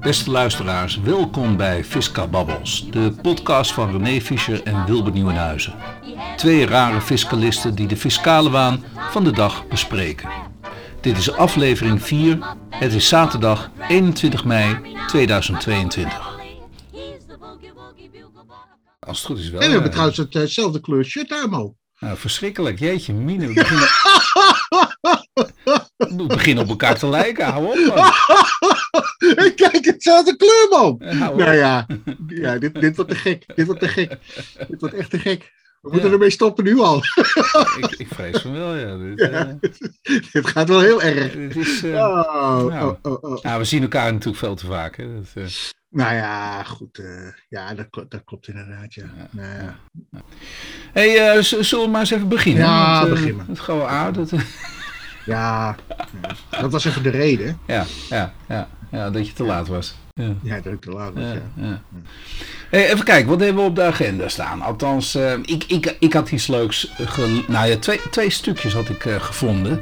Beste luisteraars, welkom bij Fisca Babbels, de podcast van René Fischer en Wilbert Nieuwenhuizen. Twee rare fiscalisten die de fiscale waan van de dag bespreken. Dit is aflevering 4. Het is zaterdag 21 mei 2022. Als het goed is wel. En we hebben eh, trouwens hetzelfde kleur shirt aan, man. nou, verschrikkelijk, jeetje, mine. We beginnen, we beginnen op elkaar te lijken, hou op man. Kijk, hetzelfde kleur, man. Op. Nou ja, ja dit, dit wordt te gek. Dit wordt te gek. Dit wordt echt te gek. We moeten Ja. ermee stoppen nu al. Ik, ik vrees van wel, ja. Dit, eh, dit gaat wel heel erg. dit is, eh, Oh, nou. oh, oh, oh. nou, we zien elkaar natuurlijk veel te vaak. Hè. Dat, eh, Nou ja, goed. ja, dat, klopt- dat klopt inderdaad, ja. Nou ja. hey, zullen we maar eens even beginnen? Ja, Want, begin maar. Het gouden A, dat, Ja, dat was even de reden. ja, ja, ja, ja, dat je te laat was. Ja. Ja, dat ik te laat was, Ja. Hey, even kijken, wat hebben we op de agenda staan? Althans, eh, ik, ik, ik had iets leuks. eh, nou ja, twee, twee stukjes had ik eh, gevonden.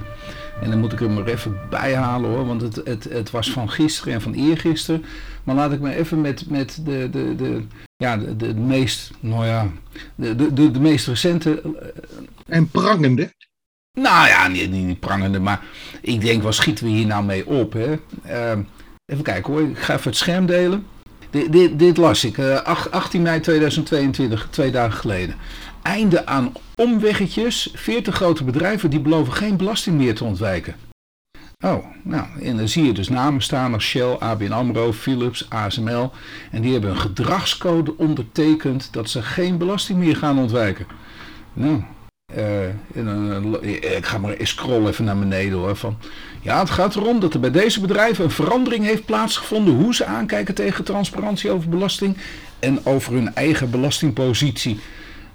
En dan moet ik er maar even bij halen hoor, want het, het, het was van gisteren en van eergisteren. Maar laat ik maar even met, met de, de, de, ja, de, de meest, nou ja, de, de, de, de meest recente En prangende. Nou ja, niet, niet, prangende, maar ik denk, wat schieten we hier nou mee op? Hè? Ehm, even kijken hoor, ik ga even het scherm delen. Dit, dit, las ik, eh, ach- 18 mei 2022, twee dagen geleden. Einde aan omweggetjes, 40 grote bedrijven die beloven geen belasting meer te ontwijken. Oh, nou, en dan zie je dus namen staan als Shell, ABN AMRO, Philips, ASML. En die hebben een gedragscode ondertekend dat ze geen belasting meer gaan ontwijken. Nou, eh, en dan, eh, ik ga maar scrollen even naar beneden hoor. Van, ja, het gaat erom dat er bij deze bedrijven een verandering heeft plaatsgevonden hoe ze aankijken tegen transparantie over belasting en over hun eigen belastingpositie.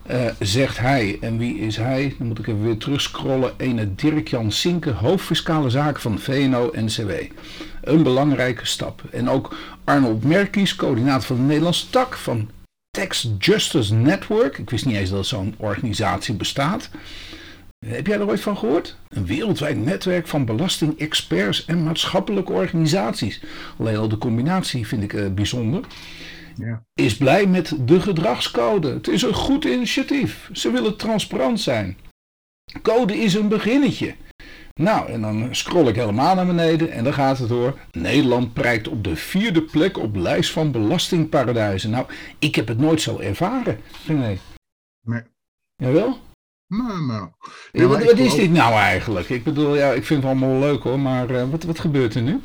Eh, zegt hij. En wie is hij? Dan moet ik even weer terugscrollen. Ene Dirk-Jan Sinke, hoofdfiscale zaken van VNO-NCW. Een belangrijke stap. En ook Arnold Merkies, coördinator van de Nederlandse tak van Tax Justice Network. Ik wist niet eens dat zo'n organisatie bestaat. Heb jij er ooit van gehoord? Een wereldwijd netwerk van belastingexperts en maatschappelijke organisaties. Alleen al de combinatie vind ik eh, bijzonder. Ja. Is blij met de gedragscode. Het is een goed initiatief. Ze willen transparant zijn. Code is een beginnetje. Nou, en dan scroll ik helemaal naar beneden en dan gaat het door. Nederland prijkt op de vierde plek op lijst van belastingparadijzen. Nou, ik heb het nooit zo ervaren. Nee. Nee. Jawel? Nou, nou. Ja, wat wat is dit nou eigenlijk? Ik bedoel, ja, ik vind het allemaal leuk hoor, maar eh, wat, wat gebeurt er nu?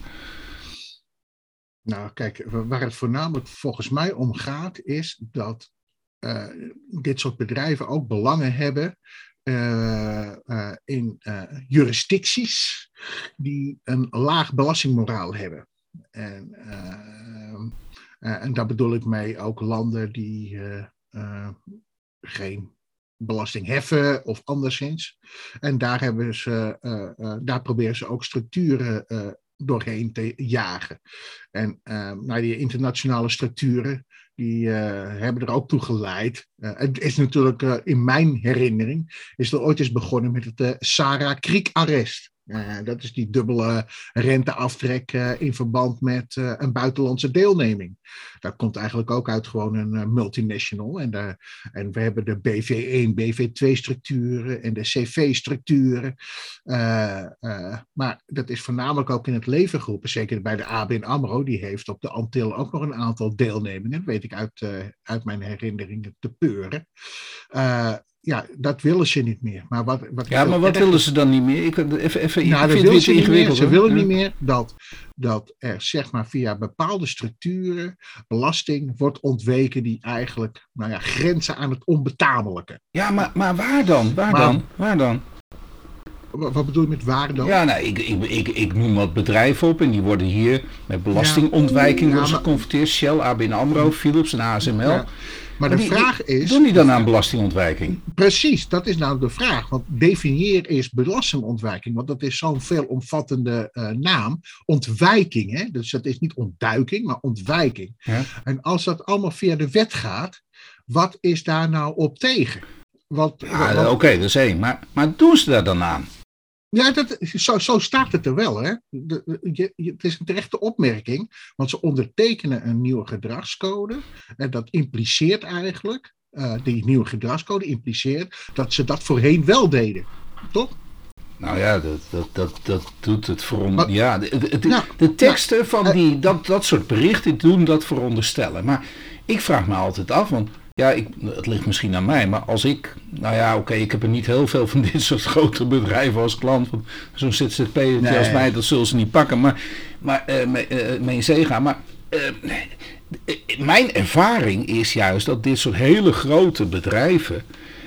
Nou, kijk, waar het voornamelijk volgens mij om gaat, is dat eh, dit soort bedrijven ook belangen hebben in eh, jurisdicties die een laag belastingmoraal hebben. En, eh, eh, en daar bedoel ik mee ook landen die eh, eh, geen belasting heffen of anderszins. En daar, hebben ze, eh, eh, daar proberen ze ook structuren eh, doorheen te jagen. En eh, nou, die internationale structuren, die eh, hebben er ook toe geleid. Eh, het is natuurlijk eh, in mijn herinnering, is er ooit eens begonnen met het Sarah Creek Eh, dat is die dubbele renteaftrek eh, in verband met eh, een buitenlandse deelneming. Dat komt eigenlijk ook uit gewoon een multinational. En, daar, en we hebben de BV1, BV2-structuren en de CV-structuren. Maar dat is voornamelijk ook in het leven geroepen. Zeker bij de ABN AMRO. Die heeft op de Antillen ook nog een aantal deelnemingen. Dat weet ik uit, uit mijn herinneringen te peuren. Ja, dat willen ze niet meer. Maar wat, wat Ja, maar wat willen ze dan niet meer? Ik, even, even, nou, ik vind willen het ingewikkeld. Ze willen Ja. niet meer dat, dat er zeg maar via bepaalde structuren belasting wordt ontweken die eigenlijk nou ja, grenzen aan het onbetamelijke. Ja, maar, maar waar dan? Waar Maar- dan? Waar dan? Wat, bedoel je met waar dan? Ja, nou, ik, ik, ik, ik noem wat bedrijven op en die worden hier met belastingontwijking Ja, maar- geconfronteerd. Shell, ABN AMRO, Philips en ASML. Maar de Die- vraag is. Doen die dan aan belastingontwijking? Precies, dat is nou de vraag. Want definieer is belastingontwijking. Want dat is zo'n veelomvattende eh, naam. Ontwijking, hè? dus dat is niet ontduiking, maar ontwijking. Ja. En als dat allemaal via de wet gaat, wat is daar nou op tegen? Want, Ja, want- Oké, dat is één. Maar, maar doen ze daar dan aan? Ja, dat, zo, zo staat het er wel. Hè? De, je, het is een terechte opmerking, want ze ondertekenen een nieuwe gedragscode. En dat impliceert eigenlijk, uh, die nieuwe gedragscode impliceert dat ze dat voorheen wel deden. Toch? Nou ja, dat, dat, dat, dat doet het voor Ja, de, de, de teksten van die, dat, dat soort berichten doen dat veronderstellen. Maar ik vraag me altijd af, want ja, ik, het ligt misschien aan mij, maar als ik, nou ja, oké, ik heb er niet heel veel van dit soort grote bedrijven als klant. Zo'n ZZP nee. als mij, dat zullen ze niet pakken, maar, maar uh, mee, uh, mee zee gaan. Maar uh, mijn ervaring is juist dat dit soort hele grote bedrijven,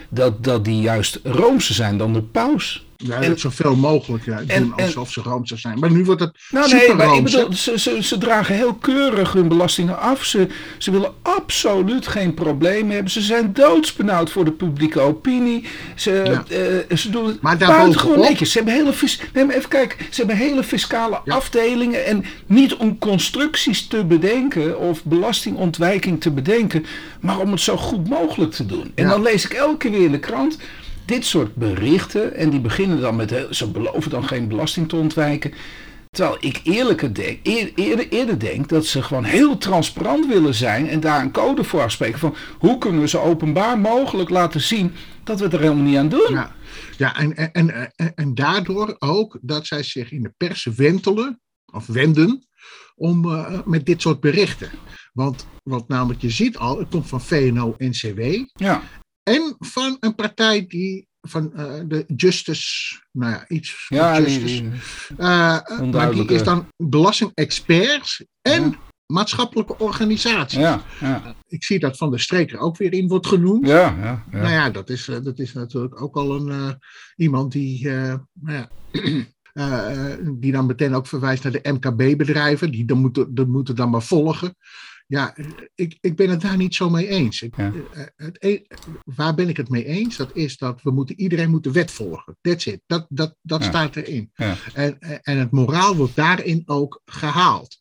dat, dat die juist roomser zijn dan de paus. Ja, en, zoveel mogelijk ja, doen alsof ze roomser zijn. Maar nu wordt het nou, nee, maar ik bedoel, ze, ze, ze, dragen heel keurig hun belastingen af. Ze, ze willen absoluut geen problemen hebben. Ze zijn doodsbenauwd voor de publieke opinie. Ze, ja. uh, ze doen het maar buitengewoon netjes. Ze hebben hele, nee, even kijken, ze hebben hele fiscale afdelingen. En niet om constructies te bedenken of belastingontwijking te bedenken. Maar om het zo goed mogelijk te doen. En dan lees ik elke keer weer in de krant dit soort berichten, en die beginnen dan met, ze beloven dan geen belasting te ontwijken. Terwijl ik eerlijker denk, eerder, eerder denk dat ze gewoon heel transparant willen zijn en daar een code voor afspreken van hoe kunnen we zo openbaar mogelijk laten zien dat we het er helemaal niet aan doen. Ja, ja en, en, en, en daardoor ook dat zij zich in de pers wentelen of wenden om uh, met dit soort berichten. Want wat namelijk je ziet al, het komt van VNO-NCW. Ja. En van een partij die van uh, de Justice, nou ja, iets. Ja, Justice. Die, uh, maar die is dan belastingexperts en ja. maatschappelijke organisaties. Ja, ja. Ik zie dat Van de Streker ook weer in wordt genoemd. Ja, ja, ja. Nou ja, dat is, dat is natuurlijk ook al een, uh, iemand die, nou ja, die dan meteen ook verwijst naar de MKB-bedrijven. Die dan moeten, dat moeten dan maar volgen. Ja, ik, ik ben het daar niet zo mee eens. Ik, ja. Eh, het, e-, waar ben ik het mee eens? Dat is dat we moeten, iedereen moet de wet volgen. That's it. Dat, dat, dat ja. staat erin. Ja. En, en het moraal wordt daarin ook gehaald.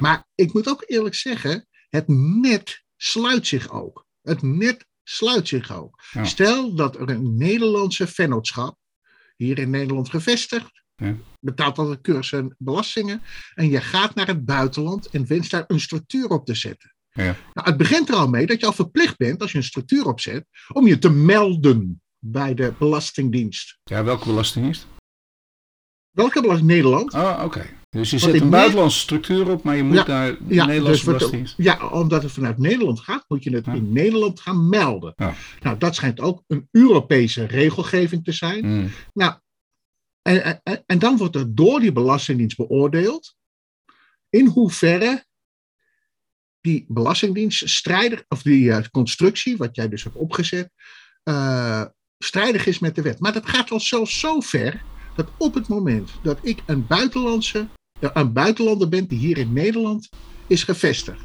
Maar ik moet ook eerlijk zeggen, het net sluit zich ook. Het net sluit zich ook. Stel dat er een Nederlandse vennootschap hier in Nederland gevestigd ja. Betaalt altijd cursus en belastingen. En je gaat naar het buitenland en wenst daar een structuur op te zetten. Ja. Nou, het begint er al mee dat je al verplicht bent, als je een structuur opzet, om je te melden bij de Belastingdienst. Ja, welke Belastingdienst? Welke belasting? Nederland. Oh, oké. Dus je zet een buitenlandse structuur op, maar je moet ja, naar de ja, Nederlandse dus Belastingdienst. Ja, omdat het vanuit Nederland gaat, moet je het in Nederland gaan melden. Nou, dat schijnt ook een Europese regelgeving te zijn. Mm. Nou, en, dan wordt er door die Belastingdienst beoordeeld in hoeverre die Belastingdienst strijdig, of die uh, constructie, wat jij dus hebt opgezet, uh, strijdig is met de wet. Maar dat gaat al zelfs zo ver dat op het moment dat ik een buitenlandse, een buitenlander ben die hier in Nederland is gevestigd.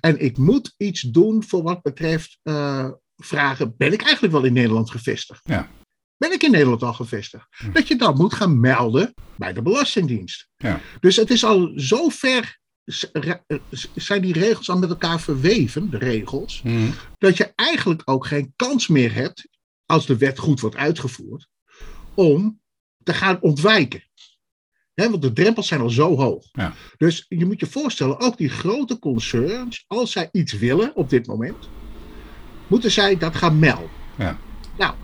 En ik moet iets doen voor wat betreft uh, vragen, ben ik eigenlijk wel in Nederland gevestigd? Ja ben ik in Nederland al gevestigd. Hm. Dat je dan moet gaan melden bij de Belastingdienst. Ja. Dus het is al zo ver, zijn die regels al met elkaar verweven, de regels, hm. dat je eigenlijk ook geen kans meer hebt, als de wet goed wordt uitgevoerd, om te gaan ontwijken. want de drempels zijn al zo hoog. Ja. Dus je moet je voorstellen, ook die grote concerns, als zij iets willen op dit moment, moeten zij dat gaan melden. Ja. Nou,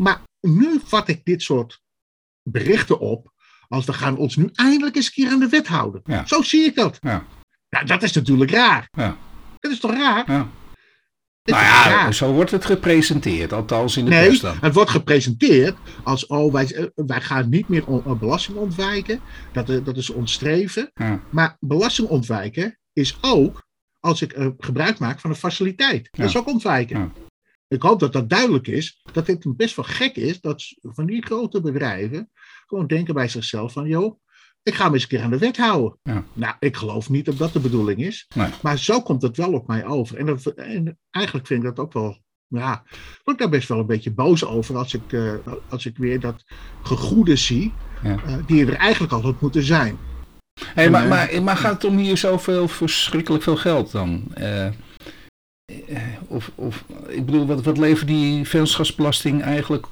maar nu vat ik dit soort berichten op. Als we gaan ons nu eindelijk eens een keer aan de wet houden. Ja. Zo zie ik dat. Ja. Nou, dat is natuurlijk raar. Ja. Dat is toch raar? Ja. Nou ja, raar. zo wordt het gepresenteerd, althans in de nee, pers dan. het wordt gepresenteerd als, oh, wij, eh, wij gaan niet meer on, belasting ontwijken. Dat, eh, dat is ons streven. Ja. Maar belasting ontwijken is ook als ik uh, gebruik maak van een faciliteit. Dat is ook ontwijken. Ik hoop dat dat duidelijk is, dat het best wel gek is dat van die grote bedrijven gewoon denken bij zichzelf van, joh, ik ga me eens een keer aan de wet houden. Ja. Nou, ik geloof niet dat dat de bedoeling is. Nee. Maar zo komt het wel op mij over. En, dat, en, eigenlijk vind ik dat ook wel. Ja, word ik daar best wel een beetje boos over als ik, uh, als ik weer dat gegoede zie, ja. uh, die er eigenlijk al had moeten zijn. Hey, en, maar, uh, maar, maar, gaat het om hier zoveel verschrikkelijk veel geld dan? Eh, of, of, ik bedoel, wat, wat levert die vennootschapsbelasting eigenlijk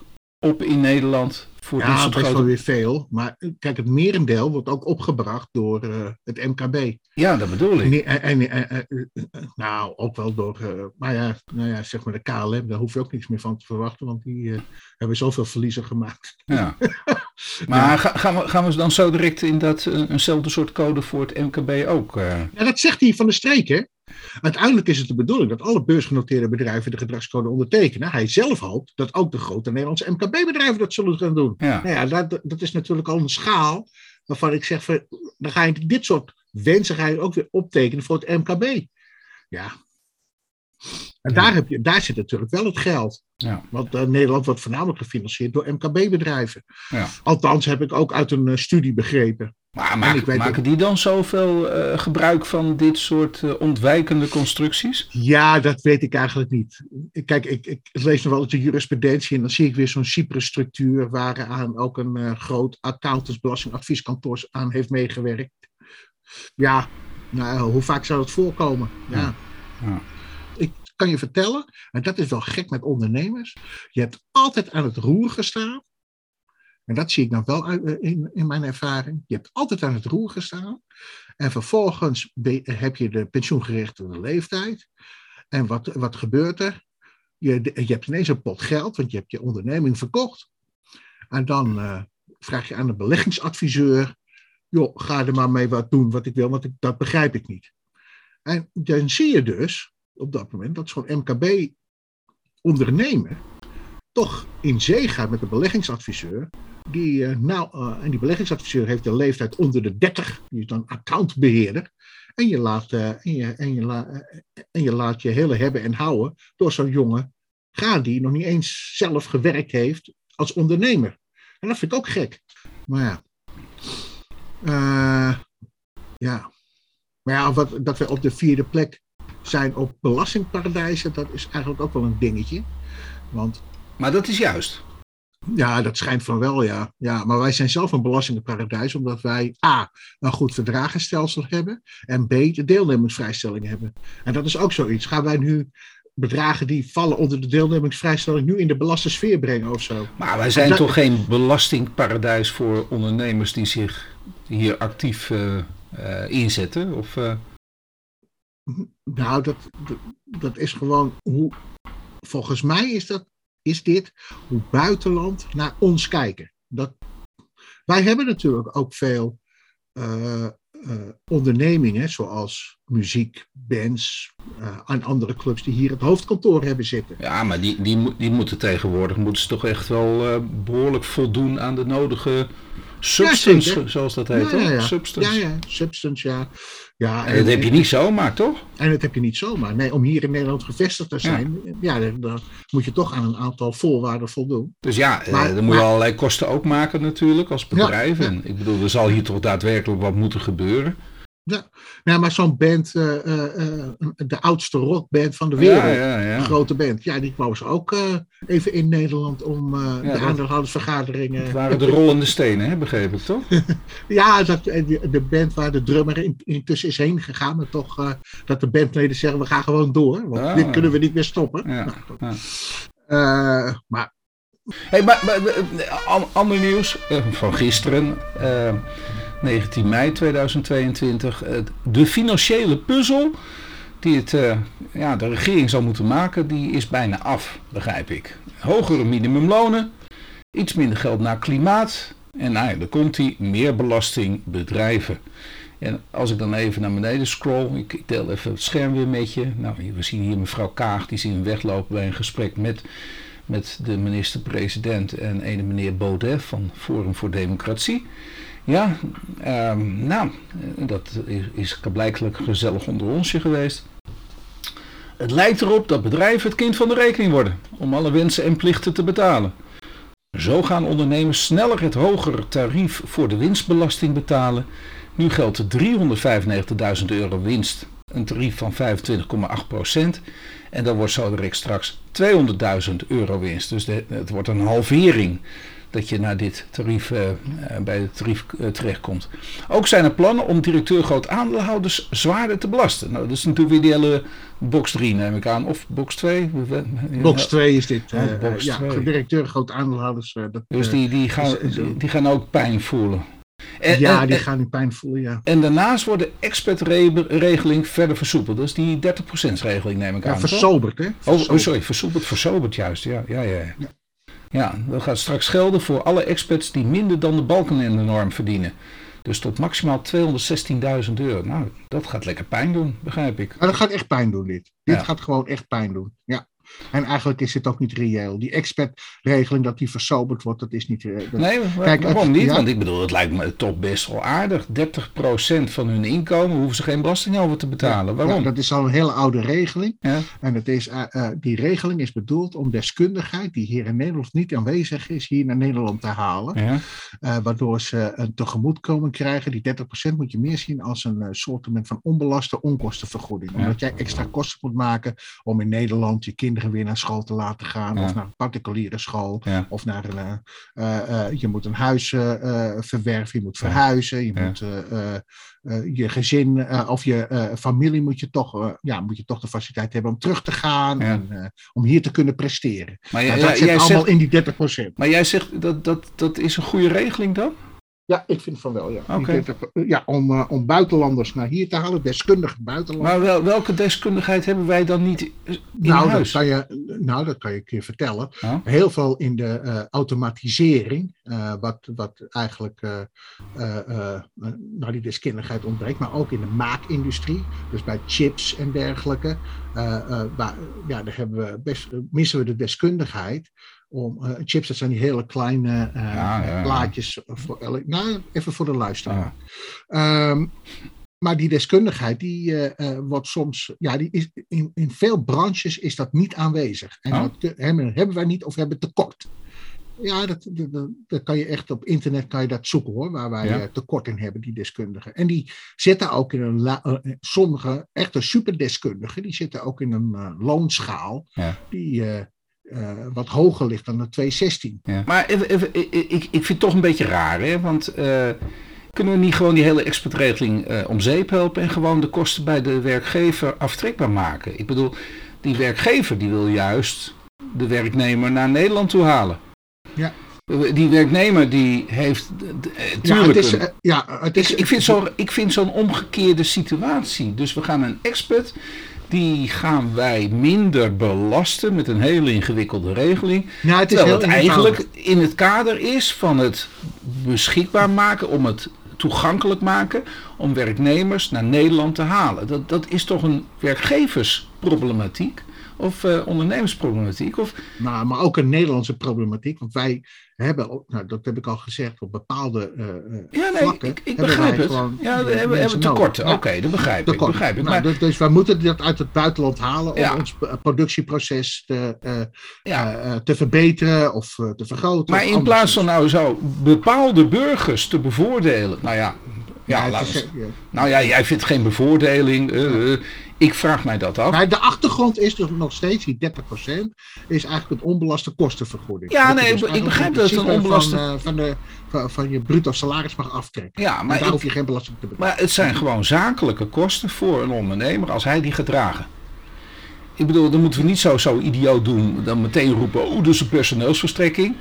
op in Nederland voor dit Ja, soort best wel weer veel. Maar eh, kijk, het merendeel wordt ook opgebracht door eh, het MKB. Ja, dat bedoel ik. En, en, en- en- eh, nou, ook wel door, eh, maar ja, nou ja, zeg maar de KLM, daar hoef je ook niets meer van te verwachten, want die eh, hebben zoveel verliezen gemaakt. Ja. Maar ga- gaan, we, gaan we dan zo direct in dat eh, eenzelfde soort code voor het MKB ook? eh, Ja, dat zegt hij van de streek, hè? Uiteindelijk is het de bedoeling dat alle beursgenoteerde bedrijven de gedragscode ondertekenen. Hij zelf hoopt dat ook de grote Nederlandse MKB-bedrijven dat zullen gaan doen. ja. Nou ja, dat, dat is natuurlijk al een schaal waarvan ik zeg, van, dan ga je dit soort wensen ga je ook weer optekenen voor het MKB. Ja. En daar, heb je, daar zit natuurlijk wel het geld. Ja. Want eh, Nederland wordt voornamelijk gefinancierd door MKB-bedrijven. Ja. Althans, heb ik ook uit een eh, studie begrepen. Maar ik maken, die dan zoveel eh, gebruik van dit soort ontwijkende constructies? Ja, dat weet ik eigenlijk niet. Kijk, ik, ik lees nog wel eens de jurisprudentie en dan zie ik weer zo'n Cyprus-structuur waaraan ook een groot accountantsbelastingadvieskantoor aan heeft meegewerkt. Ja, nou, hoe vaak zou dat voorkomen? Ja. Ja. Kan je vertellen, en dat is wel gek met ondernemers, je hebt altijd aan het roer gestaan. En dat zie ik dan wel eh, in, in mijn ervaring. Je hebt altijd aan het roer gestaan. En vervolgens heb je de pensioengerechtigde leeftijd. En wat, wat gebeurt er? Je, je hebt ineens een pot geld, want je hebt je onderneming verkocht. En dan eh, vraag je aan de beleggingsadviseur: joh, ga er maar mee wat doen wat ik wil, want ik, dat begrijp ik niet. En dan zie je dus op dat moment dat zo'n MKB-ondernemer toch in zee gaat met de beleggingsadviseur. Die, eh, nou, eh, en die beleggingsadviseur heeft een leeftijd onder de 30, die is dan accountbeheerder. En je laat, eh, en je, en je, la- en je laat je hele hebben en houden door zo'n jongen gaan die nog niet eens zelf gewerkt heeft als ondernemer. En dat vind ik ook gek. Maar ja. Ja. Maar ja, wat, dat we op de vierde plek zijn op belastingparadijzen, dat is eigenlijk ook wel een dingetje. Want Maar dat is juist. ja, dat schijnt van wel, ja. ja. Maar wij zijn zelf een belastingparadijs omdat wij A, een goed verdragenstelsel hebben en B, de deelnemingsvrijstelling hebben. En dat is ook zoiets. Gaan wij nu bedragen die vallen onder de deelnemingsvrijstelling nu in de belastensfeer brengen of zo? Maar wij zijn Dat- toch geen belastingparadijs voor ondernemers die zich hier actief eh, eh, inzetten? Of, eh, Nou, dat, dat, is gewoon hoe. Volgens mij is, dat, is dit hoe buitenland naar ons kijken. Dat, wij hebben natuurlijk ook veel eh, eh, ondernemingen, zoals muziek, bands eh, en andere clubs die hier het hoofdkantoor hebben zitten. ja, maar die, die, die moeten tegenwoordig moeten ze toch echt wel eh, behoorlijk voldoen aan de nodige substance, zoals dat heet. Ja, ja. Substance. Ja, ja, substance, ja. ja En dat heb je niet zomaar, toch? En dat heb je niet zomaar. Nee, om hier in Nederland gevestigd te zijn, ja, dan, dan moet je toch aan een aantal voorwaarden voldoen. Dus ja, eh, dan moet je maar- allerlei kosten ook maken natuurlijk als bedrijf. En ik bedoel, er zal hier toch daadwerkelijk wat moeten gebeuren. Nou, maar zo'n band, eh, eh, eh, de oudste rockband van de wereld, Ja, ja, ja. een grote band, ja, die kwam ze ook even in Nederland om Ja, de aandeelhoudersvergaderingen. Het waren de rollende stenen, hè, begreep ik toch? Ja, dat, de, band waar de drummer in, intussen is heen gegaan, maar toch dat de bandleden zeggen, we gaan gewoon door, want Ah. dit kunnen we niet meer stoppen. Ja, Nou, ja. Maar Hey, maar, maar, an- ander nieuws van gisteren, 19 mei 2022. eh, de financiële puzzel die het, eh, ja, de regering zal moeten maken, die is bijna af, begrijp ik. Hogere minimumlonen, iets minder geld naar klimaat en nou ja, dan komt die meer belasting bedrijven. En als ik dan even naar beneden scroll, ik, deel even het scherm weer met je. Nou, we zien hier mevrouw Kaag, die zien weglopen bij een gesprek met met de minister-president en ene meneer Baudet van Forum voor Democratie. Ja, ehm, nou, dat is, is blijkbaar gezellig onder onsje geweest. Het lijkt erop dat bedrijven het kind van de rekening worden om alle wensen en plichten te betalen. Zo gaan ondernemers sneller het hogere tarief voor de winstbelasting betalen. Nu geldt de 395.000 euro winst een tarief van 25,8% En dan wordt zo direct straks 200.000 euro winst. Dus het wordt een halvering. Dat je naar dit tarief, uh, bij het tarief uh, terechtkomt. Ook zijn er plannen om directeur groot aandeelhouders zwaarder te belasten. Nou, dat is natuurlijk weer die hele box 3 neem ik aan. Of box 2? Box 2 is dit. Box ja, directeur groot aandeelhouders. Dat, dus die, die, gaan, die, die gaan ook pijn voelen. En, ja, die gaan nu pijn voelen, ja. En daarnaast wordt de expertregeling verder versoepeld. Is die 30% regeling, neem ik aan. Ja, versoberd, hè? Versoberd. Oh, oh, sorry, versoepeld, versoberd juist, ja. Ja, ja. ja. Ja, dat gaat straks gelden voor alle experts die minder dan de balken in de norm verdienen. Dus tot maximaal 216.000 euro. Nou, dat gaat lekker pijn doen, begrijp ik. Maar dat gaat echt pijn doen, dit. Dit gaat gewoon echt pijn doen, ja. En eigenlijk is het ook niet reëel. Die expertregeling dat die versoberd wordt, dat is niet reëel. nee, kijk, waarom niet? Want ik bedoel, het lijkt me toch best wel aardig. 30% van hun inkomen hoeven ze geen belasting over te betalen. waarom? Ja, dat is al een hele oude regeling. En het is, uh, uh, die regeling is bedoeld om deskundigheid, die hier in Nederland niet aanwezig is, hier naar Nederland te halen. Uh, waardoor ze een tegemoetkoming krijgen. Die 30% moet je meer zien als een soort van onbelaste onkostenvergoeding. Omdat jij extra kosten moet maken om in Nederland je kinderen weer naar school te laten gaan. Of naar een particuliere school. Of naar een, uh, uh, je moet een huis verwerven, je moet verhuizen. Je moet je gezin of je familie moet je, toch, ja, moet je toch de faciliteit hebben om terug te gaan. En om hier te kunnen presteren. Maar nou, dat zit allemaal in die 30%. Maar jij zegt dat, dat dat is een goede regeling dan? Ja, ik vind van wel, ja. Okay. ja om, uh, om buitenlanders naar hier te halen, deskundige buitenlanders. Maar wel, welke deskundigheid hebben wij dan niet in nou, huis? Dat kan je, nou, dat kan je een keer vertellen. Heel veel in de uh, automatisering, uh, wat, wat eigenlijk nou, die deskundigheid ontbreekt, maar ook in de maakindustrie, dus bij chips en dergelijke. waar, ja, daar hebben we best, missen we de deskundigheid om uh, chips, dat zijn die hele kleine uh, plaatjes. Voor nou, even voor de luisteraar. Um, maar die deskundigheid, die uh, wordt soms, ja, die is, in, in veel branches is dat niet aanwezig. En oh. dat hebben, hebben wij niet of hebben tekort. Ja, dat, dat, dat, kan je echt op internet kan je dat zoeken hoor, waar wij ja. tekort in hebben, die deskundigen. En die zitten ook in een, sommige echte superdeskundigen, die zitten ook in een loonschaal ja. die uh, wat hoger ligt dan de 216. Ja. Maar even, even, ik, ik vind het toch een beetje raar, hè? want uh, kunnen we niet gewoon die hele exportregeling uh, om zeep helpen en gewoon de kosten bij de werkgever aftrekbaar maken? Ik bedoel, die werkgever die wil juist de werknemer naar Nederland toe halen. Ja. Die werknemer die heeft. Ja, het is, ja, het is, ik, ik vind zo'n omgekeerde situatie. Dus we gaan een expert die gaan wij minder belasten met een hele ingewikkelde regeling. Nou, het is terwijl het eigenlijk in het kader is van het beschikbaar maken, om het toegankelijk maken, om werknemers naar Nederland te halen. Dat, dat is toch een werkgeversproblematiek? Of uh, ondernemersproblematiek? Of... Nou, maar ook een Nederlandse problematiek. Want wij hebben, nou, dat heb ik al gezegd, op bepaalde uh, ja, nee, vlakken. Ik, ik begrijp het. Ja, we hebben, hebben tekorten. Oké, okay, dat begrijp ik. Begrijp ik. Nou, maar... dus, wij moeten dat uit het buitenland halen om ons productieproces te, uh, ja. te verbeteren of te vergroten. Maar in plaats van nou zo bepaalde burgers te bevoordelen. Nou ja, ja, ja, nou ja, jij vindt geen bevoordeling. Uh, ik vraag mij dat af. Maar de achtergrond is dus nog steeds, die 30% is eigenlijk een onbelaste kostenvergoeding. Ja, nee, dus ik begrijp dat het een onbelaste... Van, uh, van, de, van, van, je bruto salaris mag aftrekken. Ja, maar daar hoef je geen belasting te betalen. Maar het zijn gewoon zakelijke kosten voor een ondernemer als hij die gaat dragen. Ik bedoel, dan moeten we niet zo, zo idioot doen, dan meteen roepen, oh, dus een personeelsverstrekking.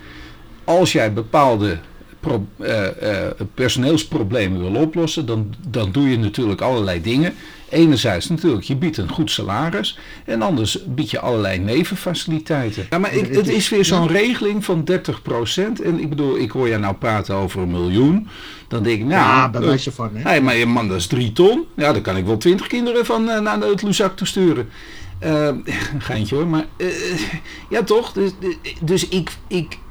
Als jij bepaalde pro, uh, uh, personeelsproblemen wil oplossen, dan, dan doe je natuurlijk allerlei dingen. Enerzijds natuurlijk, je biedt een goed salaris. En anders bied je allerlei nevenfaciliteiten. Ja, maar ik, het is weer zo'n regeling van 30%. En ik bedoel, ik hoor jij nou praten over een miljoen. Dan denk ik, nou... Ja, bij wijze van, hè. Hey, maar je man, dat is drie ton. Ja, dan kan ik wel twintig kinderen van uh, naar het Luzak toe sturen. Uh, geintje hoor, maar... Uh, ja, toch? Dus, dus ik... ik eh,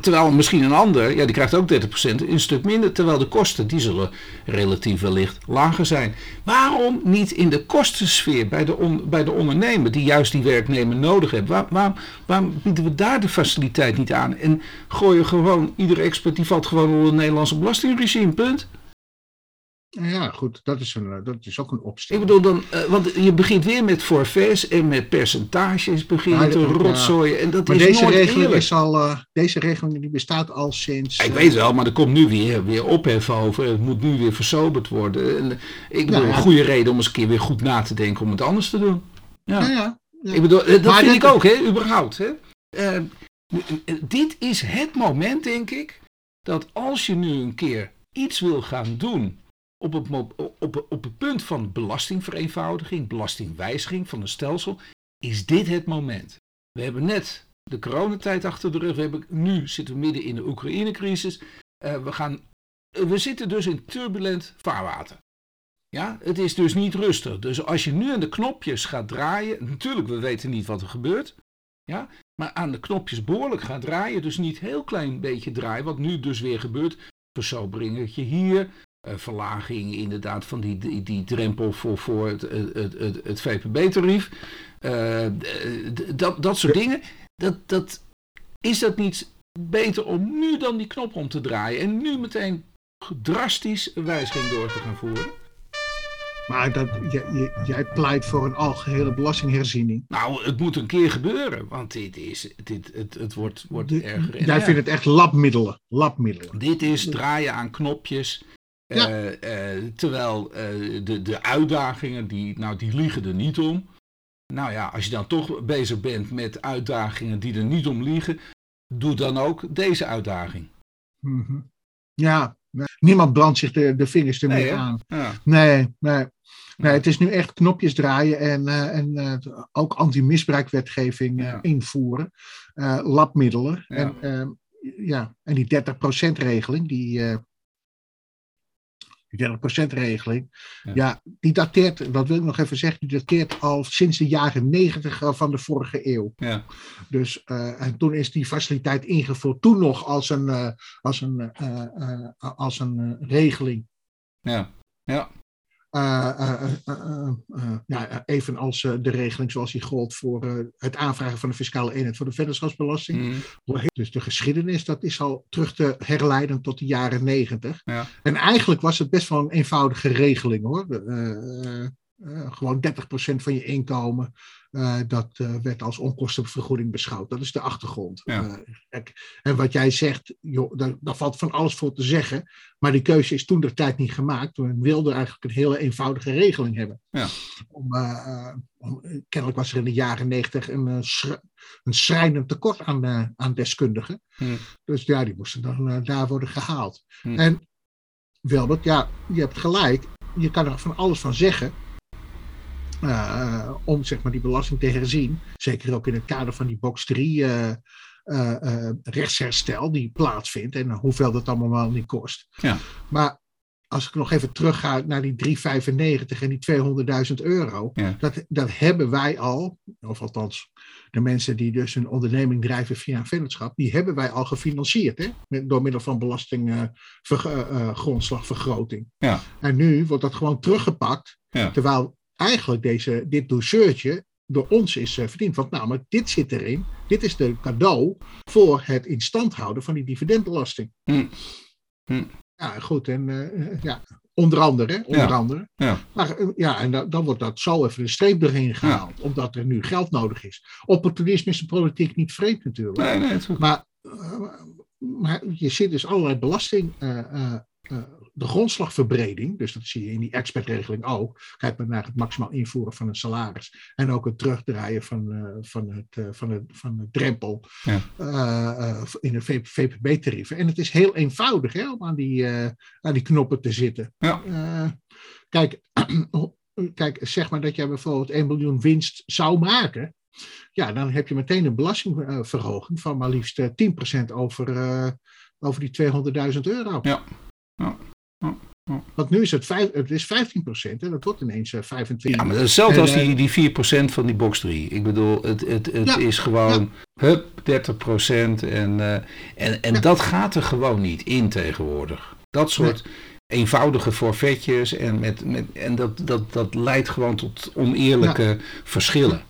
terwijl misschien een ander, ja, die krijgt ook 30% een stuk minder. Terwijl de kosten, die zullen relatief wellicht lager zijn. Waarom niet in de kostensfeer bij de, bij de ondernemer, die juist die werknemer nodig heeft? Waar, waarom, waarom bieden we daar de faciliteit niet aan? En gooien gewoon, iedere expert die valt gewoon onder het Nederlandse belastingregime, punt. Ja, goed, dat is, een, dat is ook een opstel. Ik bedoel dan, uh, want je begint weer met forfaits en met percentages begin je te rotzooien. En dat maar is deze nooit regeling eerlijk. is al, uh, deze regeling die bestaat al sinds. Ik weet wel, maar er komt nu weer, weer ophef over. Het moet nu weer versoberd worden. En, ik bedoel, ja. een goede reden om eens een keer weer goed na te denken om het anders te doen. Ja. ja, ja, ja. Ik bedoel, eh, dat Maar vind dit- ik ook, hè, überhaupt. Hè. Eh, eh, dit is het moment, denk ik, dat als je nu een keer iets wil gaan doen op het, op, op het punt van belastingvereenvoudiging, belastingwijziging van een stelsel, is dit het moment. We hebben net de coronatijd achter de rug. We hebben, nu zitten we midden in de Oekraïne-crisis. Eh, we, gaan, eh, we zitten dus in turbulent vaarwater. Ja, het is dus niet rustig. Dus als je nu aan de knopjes gaat draaien, natuurlijk, we weten niet wat er gebeurt. Ja, maar aan de knopjes behoorlijk gaat draaien, dus niet heel klein beetje draaien, wat nu dus weer gebeurt. Versoberingertje hier, verlaging inderdaad van die, die, die drempel voor, voor het, het, het, het, VPB-tarief. Eh, dat, dat soort dingen. Dat, dat, is dat niet beter om nu dan die knop om te draaien en nu meteen drastisch een wijziging door te gaan voeren? Maar dat, jij, jij- pleit voor een algehele belastingherziening. Nou, het moet een keer gebeuren, want dit is, dit, het, het wordt, wordt Dit- erger en jij vindt het echt labmiddelen. labmiddelen. Dit is draaien aan knopjes. Ja. eh, eh, terwijl eh, de, de uitdagingen, die, nou, die liegen er niet om. Nou ja, als je dan toch bezig bent met uitdagingen die er niet om liegen, doe dan ook deze uitdaging. Mhm. Ja, niemand brandt zich de, de vingers ermee Nee, aan. Ja. Nee, nee. nee, het is nu echt knopjes draaien en, en ook anti-misbruikwetgeving Ja. invoeren. Labmiddelen. Ja. En, eh, ja, en die 30% regeling, die, die 30% regeling, Ja. ja. die dateert, dat wil ik nog even zeggen, die dateert al sinds de jaren 90 eh, van de vorige eeuw. Ja. Dus, eh, en toen is die faciliteit ingevoerd, toen nog als een, eh, als een, eh, als een regeling. Ja. Ja. Eh, eh, eh, ja, evenals de regeling zoals die gold voor het aanvragen van de fiscale eenheid voor de vennootschapsbelasting. Mhm. Dus de geschiedenis, dat is al terug te herleiden tot de jaren negentig. Ja. En eigenlijk was het best wel een eenvoudige regeling hoor. Gewoon 30% van je inkomen, eh, dat eh, werd als onkostenvergoeding beschouwd. Dat is de achtergrond. Ja. Eh, en wat jij zegt, joh, daar, daar valt van alles voor te zeggen. Maar die keuze is toen de tijd niet gemaakt. Men wilde eigenlijk een hele eenvoudige regeling hebben. Ja. Om, om, kennelijk was er in de jaren negentig een, schri- een schrijnend tekort aan, aan deskundigen. Hm. Dus ja, die moesten dan daar worden gehaald. Hm. En Wilbert, ja, je hebt gelijk. Je kan er van alles van zeggen. Eh, om zeg maar die belasting te herzien. Zeker ook in het kader van die box 3 eh, eh, rechtsherstel die plaatsvindt. En hoeveel dat allemaal wel niet kost. Ja. Maar als ik nog even terugga naar die 395 en die 200.000 euro. Ja. Dat, dat hebben wij al, of althans de mensen die dus een onderneming drijven via een vennootschap, die hebben wij al gefinancierd hè? Met, door middel van belastinggrondslagvergroting. Ja. En nu wordt dat gewoon teruggepakt, Ja. terwijl eigenlijk deze, dit douceurtje door ons is eh, verdiend. Want namelijk, dit zit erin, dit is de cadeau voor het in stand houden van die dividendbelasting. Hm. Hm. Ja, goed. En eh, ja, onder andere. hè, Onder Ja. andere. Ja. Maar eh, ja, en dan, dan wordt dat zo even een streep doorheen gehaald. Omdat er nu geld nodig is. Opportunisme is de politiek niet vreemd natuurlijk. Nee, nee. Maar, eh, maar je ziet dus allerlei belasting. De grondslagverbreding, dus dat zie je in die expertregeling ook. Kijk maar naar het maximaal invoeren van een salaris. En ook het terugdraaien van, eh, van, het, eh, van, het, van de drempel Ja. eh, in de VPB-tarieven. En het is heel eenvoudig hè, om aan die, aan die knoppen te zitten. Ja. Kijk, kijk, zeg maar dat jij bijvoorbeeld 1 miljoen winst zou maken. Ja, dan heb je meteen een belastingverhoging van maar liefst eh, 10% over, over die 200.000 euro. Ja. Ja. Want nu is het, vijf, het is 15% en dat wordt ineens eh, 25%. Ja, maar hetzelfde En, als eh, die, die 4% van die box 3. Ik bedoel, het, het, het Ja, is gewoon, hup, 30% en, eh, en, en Ja. dat gaat er gewoon niet in tegenwoordig. Dat soort eenvoudige forfaitjes en, met, met, en dat, dat, dat leidt gewoon tot oneerlijke verschillen.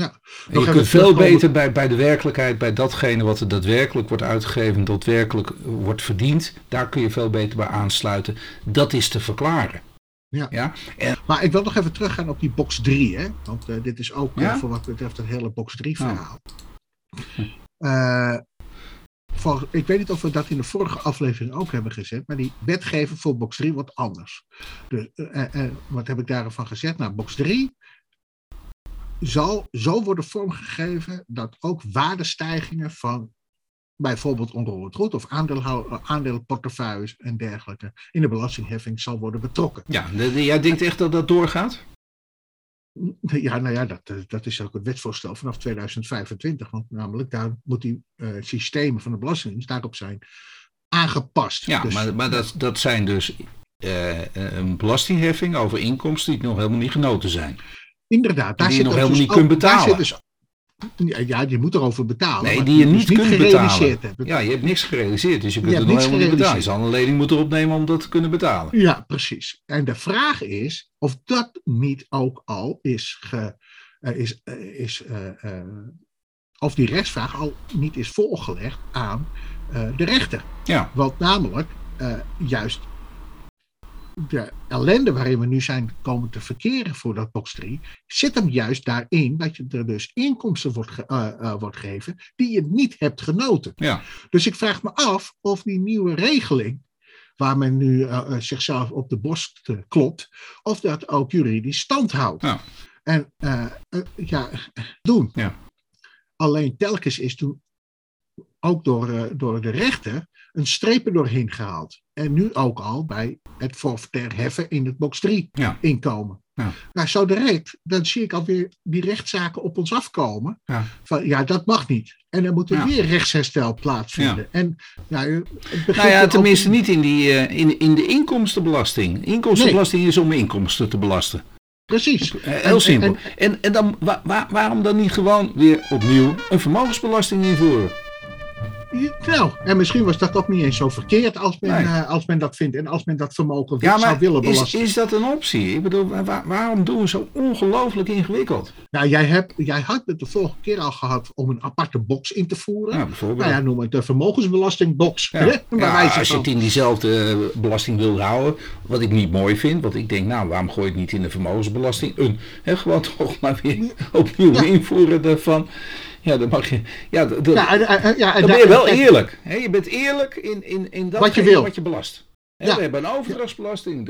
Ja. je kunt veel beter bij, bij de werkelijkheid, bij datgene wat er daadwerkelijk wordt uitgegeven, daadwerkelijk wordt verdiend, daar kun je veel beter bij aansluiten. Dat is te verklaren. Ja. ja? En... Maar ik wil nog even teruggaan op die box 3, hè? want uh, dit is ook uh, voor wat betreft het hele box 3 verhaal. Uh, voor, ik weet niet of we dat in de vorige aflevering ook hebben gezet, maar die wetgeving voor box 3 wordt anders. Dus, wat heb ik daarvan gezegd? Nou, box 3 zal zo worden vormgegeven dat ook waardestijgingen van bijvoorbeeld onroerend goed of aandelenportefeuilles en dergelijke in de belastingheffing zal worden betrokken. Ja, jij denkt echt dat dat doorgaat? Ja, nou ja, dat, dat is ook het wetsvoorstel vanaf 2025. Want namelijk daar moet die uh, systemen van de Belastingdienst daarop zijn aangepast. Ja, dus, maar, maar dat, dat zijn dus uh, een belastingheffing over inkomsten die nog helemaal niet genoten zijn. Inderdaad, daar die je nog helemaal dus niet kunt betalen. Dus, ja, je moet erover betalen. Nee, die je niet, kunt betalen. Hebt. Ja, je hebt niks gerealiseerd, dus je kunt het nog helemaal niet betalen. Je zal een lening moeten opnemen om dat te kunnen betalen. Ja, precies. En de vraag is of dat niet ook al is, ge, uh, is, uh, is uh, of die rechtsvraag al niet is voorgelegd aan de rechter. Ja. Want namelijk, juist de ellende waarin we nu zijn komen te verkeren voor dat box 3, zit hem juist daarin dat je er dus inkomsten wordt, ge, uh, uh, wordt gegeven die je niet hebt genoten. Ja. Dus ik vraag me af of die nieuwe regeling, waar men nu uh, zichzelf op de borst klopt, of dat ook juridisch stand houdt. Ja. En ja, doen. Ja. Alleen telkens is toen ook door, door de rechter een streep er doorheen gehaald. En nu ook al bij het forfaitair heffen in het box 3 ja. inkomen. Ja. Nou, zo direct, dan zie ik alweer die rechtszaken op ons afkomen. Ja, van, ja dat mag niet. En dan moet er Ja. weer rechtsherstel plaatsvinden. En, ja, het begint Nou ja, ook- tenminste niet in, die, eh, in, in de inkomstenbelasting. Inkomstenbelasting is om inkomsten te belasten. Precies. En- Heel simpel. en- En, en dan, wa- wa- waarom dan niet gewoon weer opnieuw een vermogensbelasting invoeren? Nou, en misschien was dat ook niet eens zo verkeerd als men, Nee. eh, als men dat vindt. En als men dat vermogen Ja, zou willen is, belasten. is dat een optie? Ik bedoel, wa- wa- waarom doen we zo ongelooflijk ingewikkeld? Nou, jij, hebt, jij had het de vorige keer al gehad om een aparte box in te voeren. Ja, bijvoorbeeld. nou ja, noem het de vermogensbelastingbox. Ja. hè, als je het in diezelfde eh, belasting wil houden, wat ik niet mooi vind, want ik denk, nou, waarom gooi je het niet in de vermogensbelasting? Een, hè, gewoon toch maar weer opnieuw invoeren daarvan. Ja, dan mag je. Ja, d- d- Ja, en- en- ja, en dan ben daar- je wel eerlijk. Hè? Je bent eerlijk in, in, in dat Wat je wil. wat je belast. Ja. We hebben een overdrachtsbelasting,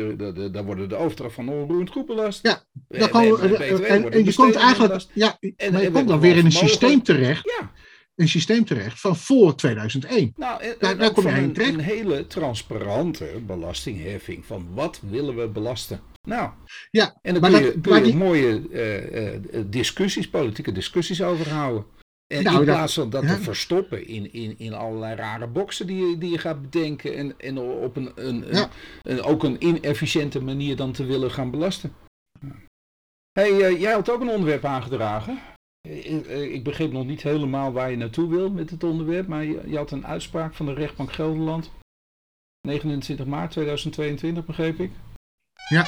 daar worden de overdracht van onroerend goed belast. Ja, Dan en, je komt eigenlijk, belast. ja, En- maar je komt dan weer in een systeem terecht, Ja, een systeem terecht van voor 2001. nou, en, Daar- daar kom je heen een, terecht. een hele transparante belastingheffing van wat willen we belasten. Nou, Ja, en dan maar kun dat- je, kun maar je die- mooie eh, eh, discussies, politieke discussies over houden. En Nou, in dat- plaats van dat ja. te verstoppen in, in, in allerlei rare boxen die je, die je gaat bedenken en, en op een, een, een, Ja. een- ook een inefficiënte manier dan te willen gaan belasten. hey, eh, jij had ook een onderwerp aangedragen. Ik, eh, ik begreep nog niet helemaal waar je naartoe wil met het onderwerp, maar je had een uitspraak van de rechtbank Gelderland. 29 maart 2022 begreep ik. Ja.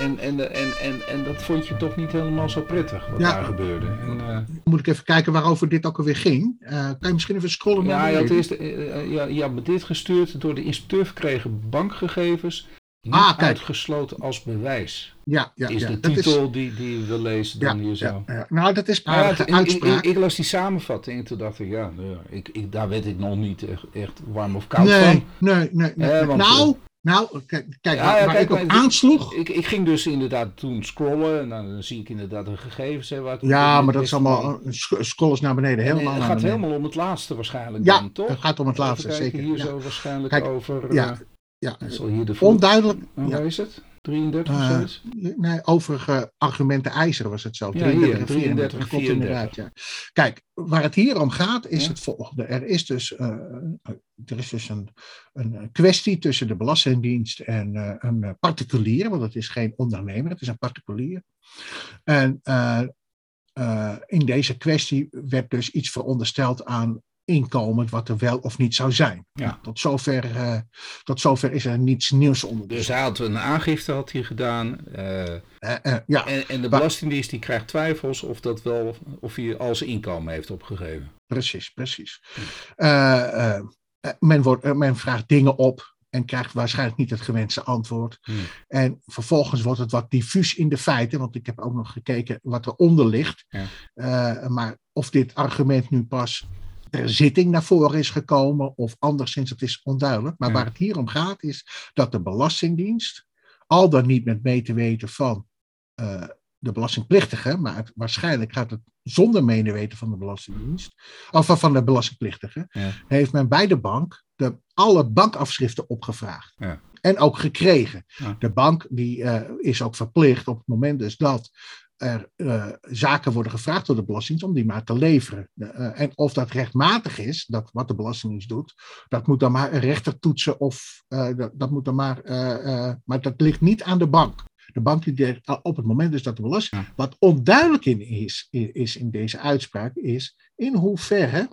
En, en, en, en, en dat vond je toch niet helemaal zo prettig wat Ja. daar gebeurde. En, eh, moet ik even kijken waarover dit ook alweer ging. Eh, kan je misschien even scrollen ja, je had eerst, eh, ja, je had me dit gestuurd door de inspecteur verkregen bankgegevens. Niet Ah, uitgesloten als bewijs. Ja, ja, is ja. de titel die, die we lezen dan hier zo. ja. Nou, dat is ja, ik, ik, uitspraak. ik, las die samenvatting en toen dacht ik, ja, nou ja, ik, ik, daar werd ik nog niet echt, echt warm of koud nee, van. nee, nee, nee. Eh, want, nou, nou, kijk, kijk Ja, waar, ja, waar kijk, ik op maar- aansloeg. Ik, ik ging dus inderdaad toen scrollen en dan zie ik inderdaad de gegevens. Hè, waar Ja, maar dat is allemaal een sc- scroll eens naar beneden, En, helemaal Het gaat beneden. helemaal om het laatste waarschijnlijk Ja, dan, toch? het gaat om het laatste, zeker. Hier Ja. zo waarschijnlijk Kijk, over... ja, eh, Ja, zal hier de onduidelijk. Ja. Waar is het? 33 of Eh? Nee, overige argumenten ijzeren was het zo. Ja, 33 hier, en 33 en klopt inderdaad, ja. Kijk, waar het hier om gaat is Ja. het volgende. Er is dus, eh, er is dus een, een kwestie tussen de Belastingdienst en eh, een eh, particulier, want het is geen ondernemer, het is een particulier. En eh, eh, in deze kwestie werd dus iets verondersteld aan inkomen wat er wel of niet zou zijn. Ja. Tot, zover, uh, tot zover is er niets nieuws onder. Dus hij had een aangifte had hij gedaan. Uh, uh, ja. en, en de Belastingdienst die krijgt twijfels of, dat wel, of hij al zijn inkomen heeft opgegeven. Precies, precies. men, wordt, men vraagt dingen op en krijgt waarschijnlijk niet het gewenste antwoord. Hmm. En vervolgens wordt het wat diffuus in de feiten, want ik heb ook nog gekeken wat eronder ligt. Ja. Uh, maar of dit argument nu pas ter zitting naar voren is gekomen of anderszins, het is onduidelijk. Maar Ja. waar het hier om gaat is dat de Belastingdienst, al dan niet met mee te weten van uh, de belastingplichtige, maar het, waarschijnlijk gaat het zonder medeweten van de Belastingdienst, of van de belastingplichtige, Ja. heeft men bij de bank de, alle bankafschriften opgevraagd. Ja. En ook gekregen. Ja. De bank die, uh, is ook verplicht op het moment dus dat er uh, zaken worden gevraagd door de Belastingdienst om die maar te leveren. Uh, en of dat rechtmatig is, dat wat de Belastingdienst doet, dat moet dan maar een rechter toetsen of dat, dat, moet dan maar, maar dat ligt niet aan de bank. De bank die op het moment dus dat de belasting. Wat onduidelijk in is, is in deze uitspraak, is in hoeverre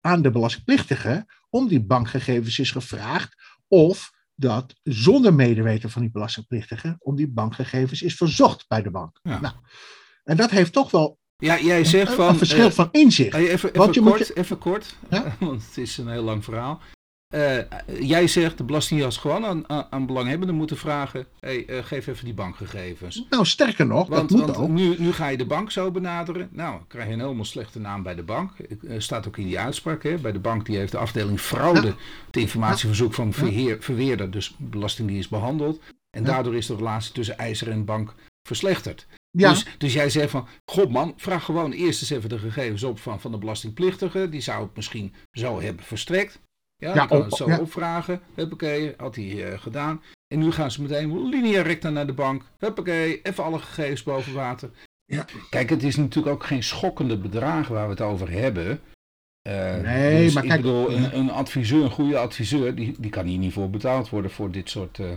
aan de belastingplichtige om die bankgegevens is gevraagd of dat zonder medeweten van die belastingplichtige om die bankgegevens is verzocht bij de bank. Ja. Nou, en dat heeft toch wel Ja, jij zegt een, van. een verschil eh, van inzicht. Even, even kort, je- even kort Ja? want het is een heel lang verhaal. Eh, jij zegt de Belastingdienst gewoon aan, aan, aan belanghebbenden moeten vragen: hey, eh, geef even die bankgegevens. Nou, sterker nog, Want, dat moet want ook. nu, nu ga je de bank zo benaderen. Nou, krijg je een helemaal slechte naam bij de bank. Er staat ook in die uitspraak. Hè? Bij de bank die heeft de afdeling fraude Ja. het informatieverzoek van verheer, verweerder, dus Belastingdienst behandeld. En Ja. daardoor is de relatie tussen eiser en bank verslechterd. Ja, Dus, dus jij zegt van, god man, vraag gewoon eerst eens even de gegevens op van, van de belastingplichtige. Die zou het misschien zo hebben verstrekt. Ja, Ja, kan op- het zo ja. opvragen. Huppakee, had hij eh, gedaan. En nu gaan ze meteen linea recta naar de bank. Huppakee, even alle gegevens boven water. Ja. Kijk, het is natuurlijk ook geen schokkende bedragen waar we het over hebben. Eh, Nee, dus maar ik kijk- bedoel, een, een adviseur, een goede adviseur, die, die kan hier niet voor betaald worden voor dit soort... eh,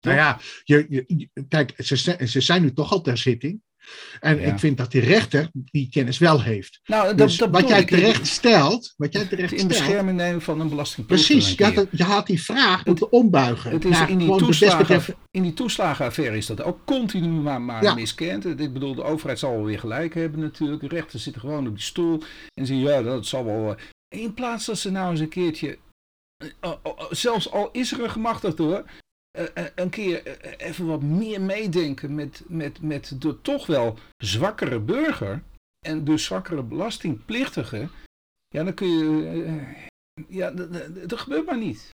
nou ja, je, je, kijk, ze, ze zijn nu toch al ter zitting. En Ja. ik vind dat die rechter die kennis wel heeft. Nou, dat, Dus dat wat jij ik. terecht stelt, wat jij terecht in stelt, bescherming nemen van een belastingplichtige. Precies, je had, keer. het- je had die vraag moeten ombuigen. Het is in, die toeslagen, in die toeslagenaffaire is dat ook continu maar, maar Ja. miskend. Ik bedoel, de overheid zal wel weer gelijk hebben natuurlijk. De rechter zitten gewoon op die stoel en zeggen, ja, dat zal wel... eh. In plaats dat ze nou eens een keertje, eh, oh, oh, oh, zelfs al is er een gemachtigd hoor, een keer eh, even wat meer meedenken met, met, met de toch wel zwakkere burger en dus zwakkere belastingplichtige, ja, dan kun je... eh, ja, dat- gebeurt maar niet.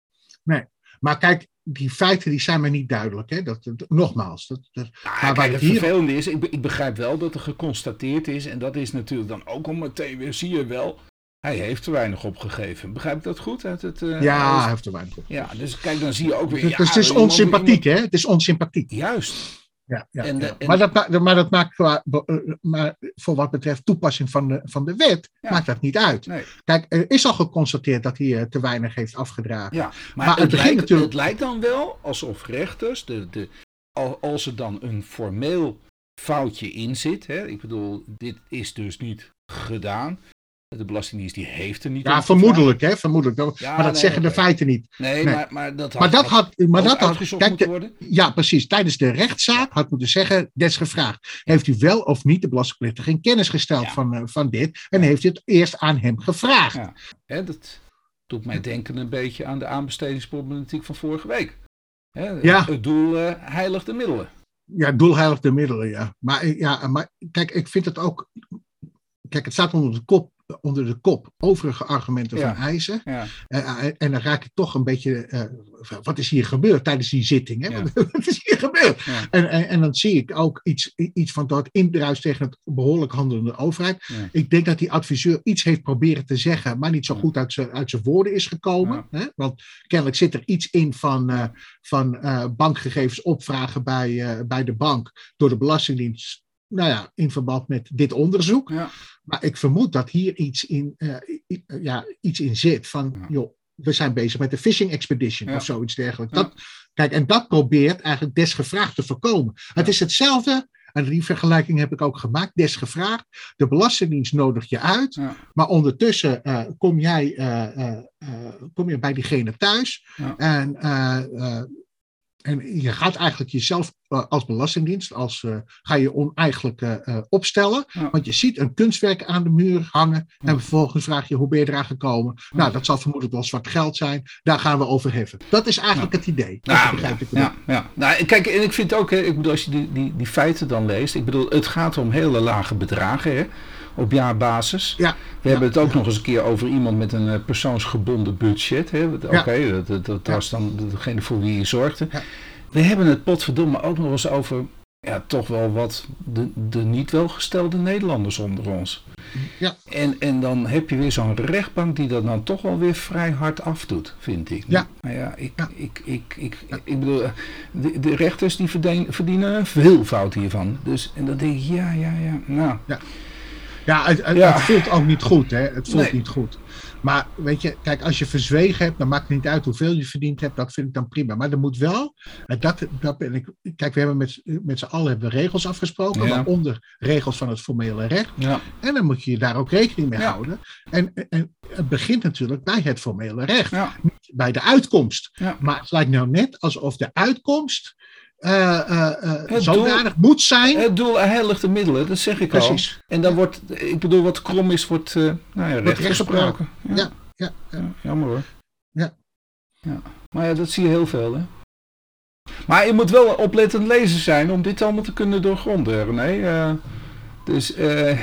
Maar kijk, die feiten die zijn mij niet duidelijk. Hè? Dat, dat- nogmaals, dat, dat, Maar kijk, waar het hier- vervelende is, ik, ik begrijp wel dat er geconstateerd is, en dat is natuurlijk dan ook al meteen weer, zie je wel, hij heeft te weinig opgegeven. Begrijp ik dat goed? Uit het, eh, ja, hij heeft er weinig op. ja, dus kijk, dan zie je ook weer... Dus, ja, dus het is iemand- onsympathiek, hè? Het is onsympathiek. Juist. Ja, ja, En de- ja. en- Maar, dat, ma- maar dat maakt qua, eh, maar voor wat betreft toepassing van de, van de wet, Ja. maakt dat niet uit. Nee. Kijk, er is al geconstateerd dat hij eh, te weinig heeft afgedragen. Ja, maar, Maar het, lijkt, natuurlijk- het lijkt dan wel alsof rechters, de, de, al- als er dan een formeel foutje in zit, hè, ik bedoel, dit is dus niet gedaan. De Belastingdienst die heeft er niet Ja, vermoedelijk, hè? Vermoedelijk. Ja, maar dat nee, zeggen de feiten niet. Nee. Maar, maar dat had, Maar dat had, maar dat had, kijk, de- moeten worden. ja, precies. Tijdens de rechtszaak had moeten zeggen, des gevraagd. Heeft u wel of niet de belastingplichtige in kennis gesteld Ja. van, eh, van dit? En heeft u het eerst aan hem gevraagd? Ja. Hè, dat doet mij denken een beetje aan de aanbestedingsproblematiek van vorige week. Hè, Ja. Het doel heiligt de middelen. Ja, doelheilig de middelen, ja. Maar, eh, ja, maar kijk, ik vind het ook... Kijk, het staat onder de kop, onder de kop overige argumenten Ja. van eisen. Ja. Eh, eh, en dan raak ik toch een beetje... eh, wat is hier gebeurd tijdens die zitting? Hè? Ja. Wat is hier gebeurd? En, en, en dan zie ik ook iets, iets van dat indruis tegen het behoorlijk handelende overheid. Ik denk dat die adviseur iets heeft proberen te zeggen, maar niet zo goed uit zijn, uit zijn woorden is gekomen. Hè? Want kennelijk zit er iets in van, van bankgegevens opvragen bij, bij de bank door de Belastingdienst. Nou ja, in verband met dit onderzoek. Ja. Maar ik vermoed dat hier iets in, eh, i- ja, iets in zit van, Ja. joh, we zijn bezig met de fishing expedition Ja. of zoiets dergelijks. Dat, kijk, en dat probeert eigenlijk desgevraagd te voorkomen. Het is hetzelfde En die vergelijking heb ik ook gemaakt. Des gevraagd, de Belastingdienst nodigt je uit, maar ondertussen eh, kom, jij, eh, eh, eh, kom je bij diegene thuis. En, eh, eh, en je gaat eigenlijk jezelf eh, als Belastingdienst, als, eh, ga je oneigenlijk eh, opstellen. Ja. Want je ziet een kunstwerk aan de muur hangen. Ja. En vervolgens vraag je hoe ben je eraan gekomen. Nou, dat zal vermoedelijk wel zwart geld zijn. Daar gaan we over heffen. Dat is eigenlijk het idee. Dat Nou, begrijp ik ja, ja. Nou, kijk, en ik vind ook, hè, ik bedoel, als je die, die, die feiten dan leest, ik bedoel, het gaat om hele lage bedragen, hè, op jaarbasis. Ja. We hebben het ook nog eens een keer over iemand met een eh, persoonsgebonden budget. Oké, dat, dat, was dan degene voor wie je zorgde. Ja. We hebben het potverdomme ook nog eens over, ja, toch wel wat de, de niet welgestelde Nederlanders onder ons. Ja. En, en dan heb je weer zo'n rechtbank die dat dan toch wel weer vrij hard afdoet, vind ik. Ja. Maar ja, ik, Ja. ik, ik, ik, ik bedoel, eh, de, de rechters die verdien- verdienen veel fout hiervan. Dus, en dan denk ik, ja, ja, ja, nou. Ja, het, het- Ja. het voelt ook niet goed, hè? Het voelt Nee. niet goed. Maar weet je, kijk, als je verzwegen hebt, dan maakt het niet uit hoeveel je verdiend hebt. Dat vind ik dan prima. Maar er moet wel, en dat, dat ben ik. Kijk, we hebben met, met z'n allen hebben we regels afgesproken, Ja. waaronder regels van het formele recht. Ja, En dan moet je daar ook rekening mee Ja. houden. En, en het begint natuurlijk bij het formele recht, ja, bij de uitkomst. Ja. Maar het lijkt nou net alsof de uitkomst eh, eh, eh, Het zodanig moet zijn. het doel heiligt de middelen, dat zeg ik Precies. al. En dan wordt, ik bedoel, wat krom is, wordt, eh nou ja, recht gesproken. Ja, Ja, ja, ja. ja, jammer hoor. Ja. ja. Maar ja, dat zie je heel veel, hè. Maar je moet wel een oplettend lezer zijn om dit allemaal te kunnen doorgronden, René. Eh, dus eh, eh,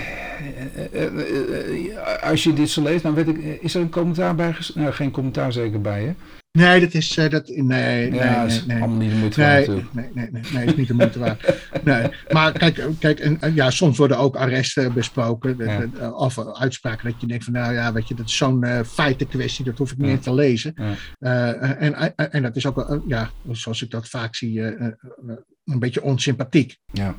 eh, eh, als je dit zo leest, dan weet ik, eh, is er een commentaar bij? Nou, geen commentaar zeker bij, hè? Nee, dat is. eh, dat, nee, nee, ja, nee, is nee. allemaal niet de moeite waard Nee, nee, nee, nee, nee, is niet de moeite waard. Nee. Maar kijk, kijk en, en ja, soms worden ook arresten besproken. Ja. of uitspraken dat je denkt van, nou ja, weet je, dat is zo'n eh feitenkwestie, dat hoef ik niet Ja. eens te lezen. Eh, en, en, dat is ook, eh, ja, zoals ik dat vaak zie, eh, eh, eh, een beetje onsympathiek. Ja.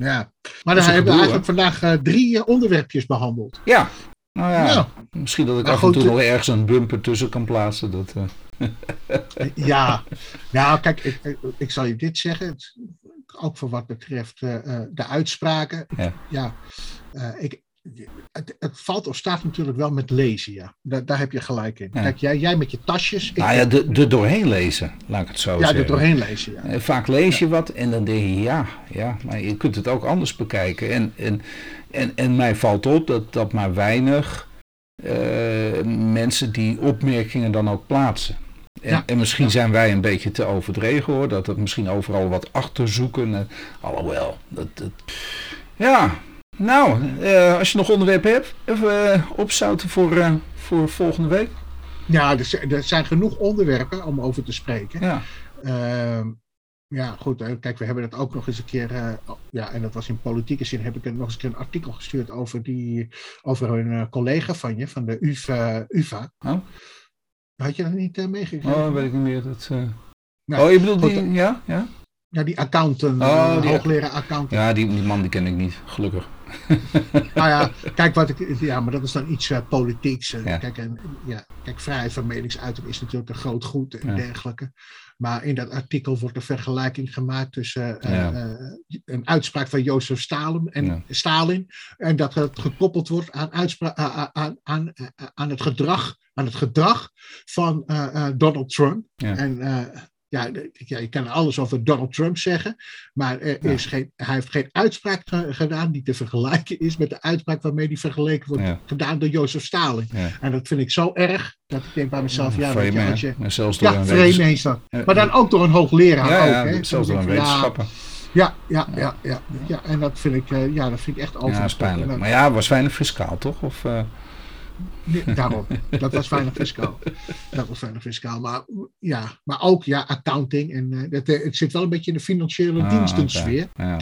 Maar dan hebben we eigenlijk vandaag eh, drie eh, onderwerpjes behandeld. Ja, nou ja, Ja. misschien dat ik Maar af en toe eh, nog ergens een bumper tussen kan plaatsen. Dat, eh, Ja, nou kijk, ik, ik, zal je dit zeggen. Ook voor wat betreft eh, eh, de uitspraken. Ja. Ja, eh, ik, het, het valt of staat natuurlijk wel met lezen, ja. Daar, daar heb je gelijk in. Ja. Kijk, jij, jij met je tasjes. Ik, nou ja, de, de doorheen lezen, laat ik het zo ja, zeggen. er doorheen lezen, ja. Vaak lees je wat en dan denk je ja, ja, maar je kunt het ook anders bekijken. En, en, en, en mij valt op dat, dat maar weinig mensen die opmerkingen dan ook plaatsen. En, Ja. en misschien zijn wij een beetje te overdreven hoor, dat het misschien overal wat achter zoeken. eh, alhoewel, dat, dat, ja, nou, eh, als je nog onderwerpen hebt, even eh, opzouten voor, eh, voor volgende week. Ja, er, zijn- er zijn genoeg onderwerpen om over te spreken. Ja, Ehm, ja, goed. Kijk, we hebben het ook nog eens een keer. eh, ja, en dat was in politieke zin. Heb ik nog eens een keer een artikel gestuurd over, die, over een eh, collega van je, van de UVA. UVA. Oh. Had je dat niet eh, meegekregen? oh, weet ik niet meer. Dat, eh, Nou, oh, je bedoelt die, ja, ja? Ja, die accountant, Oh, eh, die- hoogleraar accountant. Ja, die, die man die ken ik niet, gelukkig. Nou ja, kijk wat ik. Ja, maar dat is dan iets politieks. Ja. Kijk, en, ja, kijk, vrijheid van meningsuiting is natuurlijk een groot goed en Ja. dergelijke. Maar in dat artikel wordt een vergelijking gemaakt tussen eh, Ja. eh, een uitspraak van Jozef Stalin en, Ja. Stalin. En dat het gekoppeld wordt aan, uitspra- a- a- aan, aan, eh, aan, het, gedrag, aan het gedrag van eh, eh, Donald Trump. Ja. En eh, ja, je kan alles over Donald Trump zeggen. Maar er Ja. is geen, hij heeft geen uitspraak ge- gedaan die te vergelijken is met de uitspraak waarmee die vergeleken wordt Ja. gedaan door Jozef Stalin. Ja. En dat vind ik zo erg dat ik denk bij mezelf, ja, Vreemd, je, als zelfs door ja, een vreemd is dat. Maar dan ook door een hoogleraar Ja, ook. ja, hè? zelfs door een wetenschapper. Ja, ja, ja, ja, ja, En dat vind ik, eh, ja, dat vind ik echt over. Ja, is pijnlijk. Maar ja, was weinig fiscaal, toch? Of, eh, Daarom. Dat was weinig fiscaal. Dat was weinig fiscaal. Maar ja, maar ook ja, accounting. En eh, het, eh, het zit wel een beetje in de financiële ah, dienstensfeer. Ja.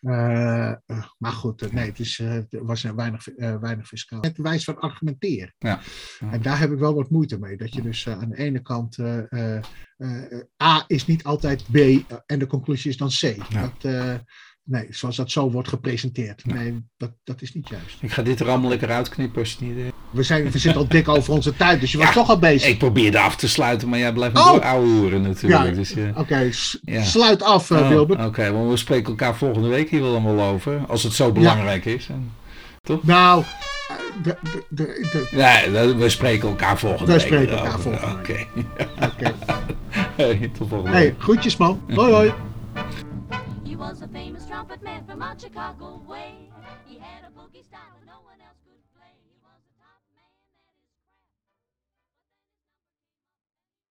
Eh, maar goed, nee, het, is, was weinig, weinig fiscaal. Het wijs van argumenteren. Ja. Ja. En daar heb ik wel wat moeite mee. Dat je dus aan de ene kant A is niet altijd B en de conclusie is dan C. Dat, eh, nee, zoals dat zo wordt gepresenteerd. Nee, dat, dat is niet juist. Ik ga dit er allemaal lekker uitknippen als je niet... eh, We, zijn, we zitten al dik over onze tijd, dus je was Ja, toch al bezig. Ik probeerde af te sluiten, maar jij blijft Oh! nog door ouwe hoeren natuurlijk. Ja. Dus, eh, Oké, Ja. sluit af, oh, Wilbert. Oké, want we spreken elkaar volgende week hier wel allemaal over. Als het zo belangrijk is. En- Nou, eh, de, de, de, dat- we spreken elkaar volgende We week. spreken elkaar volgende Oké. oké. Hey, tot volgende Hey, week. groetjes man. Hoi hoi. Was a famous trumpet man from out Chicago way. He had a boogie style